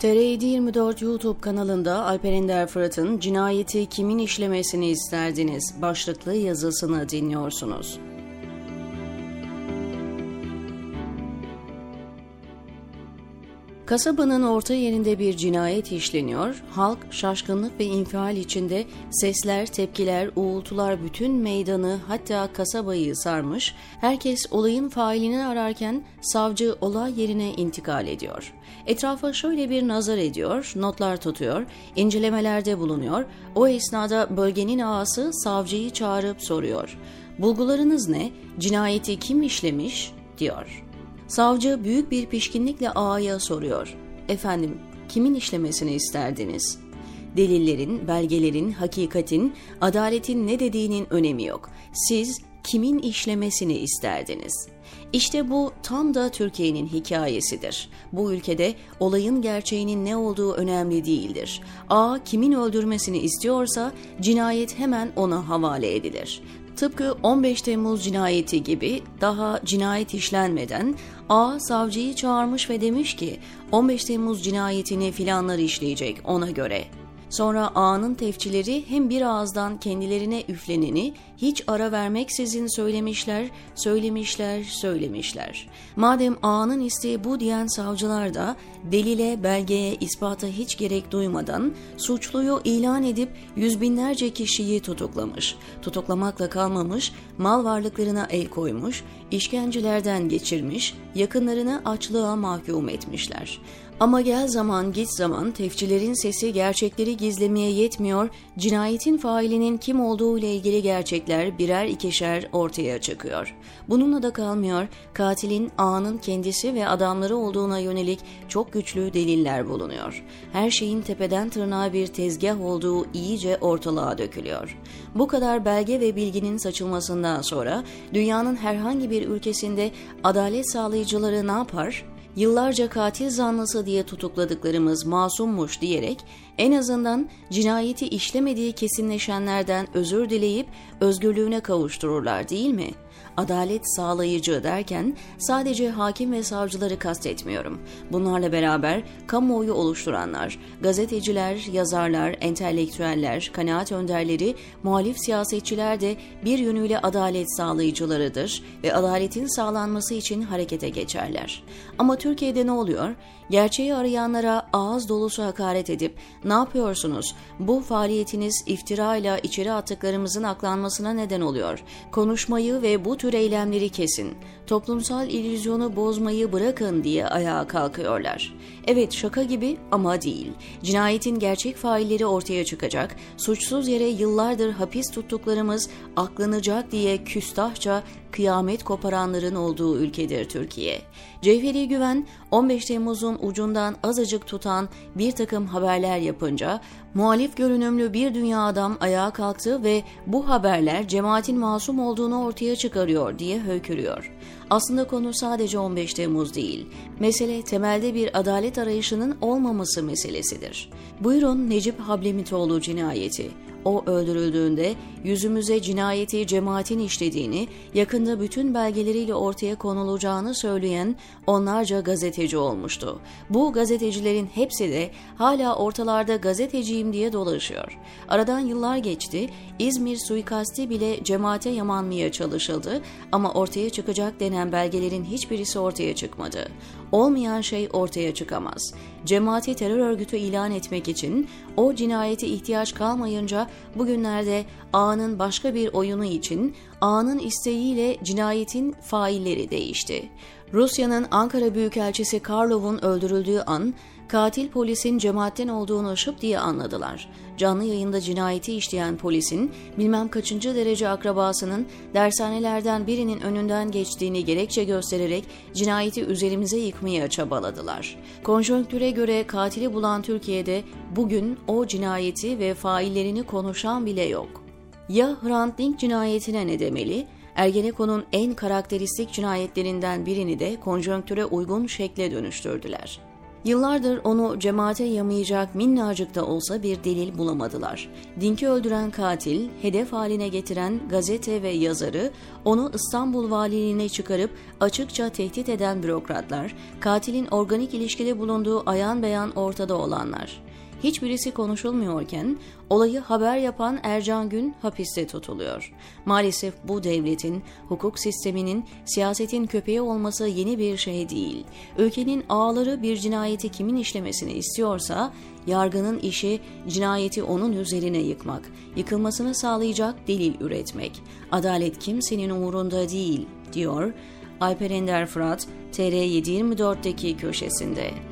TR 24 YouTube kanalında Alper Ender Fırat'ın cinayeti kimin işlemesini isterdiniz başlıklı yazısını dinliyorsunuz. Kasabanın orta yerinde bir cinayet işleniyor, halk şaşkınlık ve infial içinde sesler, tepkiler, uğultular bütün meydanı hatta kasabayı sarmış, herkes olayın failini ararken savcı olay yerine intikal ediyor. Etrafa şöyle bir nazar ediyor, notlar tutuyor, incelemelerde bulunuyor, o esnada bölgenin ağası savcıyı çağırıp soruyor. Bulgularınız ne, cinayeti kim işlemiş, diyor.'' Savcı büyük bir pişkinlikle ağaya soruyor. Efendim, kimin işlemesini isterdiniz? Delillerin, belgelerin, hakikatin, adaletin ne dediğinin önemi yok. Siz kimin işlemesini isterdiniz? İşte bu tam da Türkiye'nin hikayesidir. Bu ülkede olayın gerçeğinin ne olduğu önemli değildir. A kimin öldürmesini istiyorsa cinayet hemen ona havale edilir. Tıpkı 15 Temmuz cinayeti gibi daha cinayet işlenmeden A savcıyı çağırmış ve demiş ki 15 Temmuz cinayetini filanlar işleyecek ona göre. Sonra A'nın tefçileri hem bir ağızdan kendilerine üfleneni hiç ara vermeksizin söylemişler, söylemişler, söylemişler. Madem A'nın isteği bu diyen savcılar da delile, belgeye, ispata hiç gerek duymadan suçluyu ilan edip yüz binlerce kişiyi tutuklamış. Tutuklamakla kalmamış, mal varlıklarına el koymuş, işkencelerden geçirmiş, yakınlarını açlığa mahkum etmişler. Ama gel zaman git zaman tefçilerin sesi gerçekleri gizlemeye yetmiyor, cinayetin failinin kim olduğu ile ilgili gerçekler birer ikişer ortaya çıkıyor. Bununla da kalmıyor, katilin ağanın kendisi ve adamları olduğuna yönelik çok güçlü deliller bulunuyor. Her şeyin tepeden tırnağa bir tezgah olduğu iyice ortalığa dökülüyor. Bu kadar belge ve bilginin saçılmasından sonra dünyanın herhangi bir ülkesinde adalet sağlayıcıları ne yapar? Yıllarca katil zanlısı diye tutukladıklarımız masummuş diyerek en azından cinayeti işlemediği kesinleşenlerden özür dileyip özgürlüğüne kavuştururlar değil mi?'' adalet sağlayıcı derken sadece hakim ve savcıları kastetmiyorum. Bunlarla beraber kamuoyu oluşturanlar, gazeteciler, yazarlar, entelektüeller, kanaat önderleri, muhalif siyasetçiler de bir yönüyle adalet sağlayıcılarıdır ve adaletin sağlanması için harekete geçerler. Ama Türkiye'de ne oluyor? Gerçeği arayanlara ağız dolusu hakaret edip ne yapıyorsunuz? Bu faaliyetiniz iftirayla içeri attıklarımızın aklanmasına neden oluyor. Konuşmayı ve bu tür eylemleri kesin. Toplumsal illüzyonu bozmayı bırakın diye ayağa kalkıyorlar. Evet şaka gibi ama değil. Cinayetin gerçek failleri ortaya çıkacak, suçsuz yere yıllardır hapis tuttuklarımız aklanacak diye küstahça kıyamet koparanların olduğu ülkedir Türkiye. Cevheri Güven 15 Temmuz'un ucundan azıcık tutan bir takım haberler yapınca muhalif görünümlü bir dünya adam ayağa kalktı ve bu haberler cemaatin masum olduğunu ortaya çıkarıyor diye höykürüyor. Aslında konu sadece 15 Temmuz değil. Mesele temelde bir adalet arayışının olmaması meselesidir. Buyurun Necip Hablemitoğlu cinayeti. O öldürüldüğünde yüzümüze cinayeti cemaatin işlediğini, yakında bütün belgeleriyle ortaya konulacağını söyleyen onlarca gazeteci olmuştu. Bu gazetecilerin hepsi de hala ortalarda gazeteciyim diye dolaşıyor. Aradan yıllar geçti, İzmir suikasti bile cemaate yamanmaya çalışıldı ama ortaya çıkacak denen belgelerin hiçbirisi ortaya çıkmadı. Olmayan şey ortaya çıkamaz. Cemaati terör örgütü ilan etmek için o cinayete ihtiyaç kalmayınca bugünlerde A'nın başka bir oyunu için A'nın isteğiyle cinayetin failleri değişti. Rusya'nın Ankara Büyükelçisi Karlov'un öldürüldüğü an katil polisin cemaatten olduğunu şıp diye anladılar. Canlı yayında cinayeti işleyen polisin bilmem kaçıncı derece akrabasının dershanelerden birinin önünden geçtiğini gerekçe göstererek cinayeti üzerimize yıkmaya çabaladılar. Konjonktüre göre katili bulan Türkiye'de bugün o cinayeti ve faillerini konuşan bile yok. Ya Hrant Dink cinayetine ne demeli? Ergenekon'un en karakteristik cinayetlerinden birini de konjonktüre uygun şekle dönüştürdüler. Yıllardır onu cemaate yamayacak minnacık da olsa bir delil bulamadılar. Dink'i öldüren katil, hedef haline getiren gazete ve yazarı, onu İstanbul valiliğine çıkarıp açıkça tehdit eden bürokratlar, katilin organik ilişkili bulunduğu ayan beyan ortada olanlar hiçbirisi konuşulmuyorken olayı haber yapan Ercan Gün hapiste tutuluyor. Maalesef bu devletin, hukuk sisteminin, siyasetin köpeği olması yeni bir şey değil. Ülkenin ağları bir cinayeti kimin işlemesini istiyorsa, yargının işi cinayeti onun üzerine yıkmak, yıkılmasını sağlayacak delil üretmek. Adalet kimsenin umurunda değil, diyor Alper Ender Fırat, TR724'deki köşesinde.